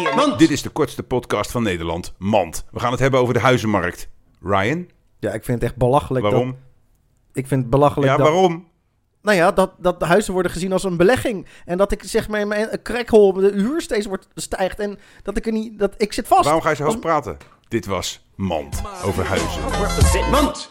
Mand. Dit is de kortste podcast van Nederland, Mand. We gaan het hebben over de huizenmarkt. Ryan, Ja, ik vind het echt belachelijk. waarom? Dat, ik vind het belachelijk Ja, dat... waarom? Nou ja, dat, dat de huizen worden gezien als een belegging. En dat ik zeg maar in mijn crackhole de huur steeds wordt, stijgt. En dat ik er niet... Dat, ik zit vast. Waarom ga je zo hoog praten? Dit was Mand over huizen. Mand.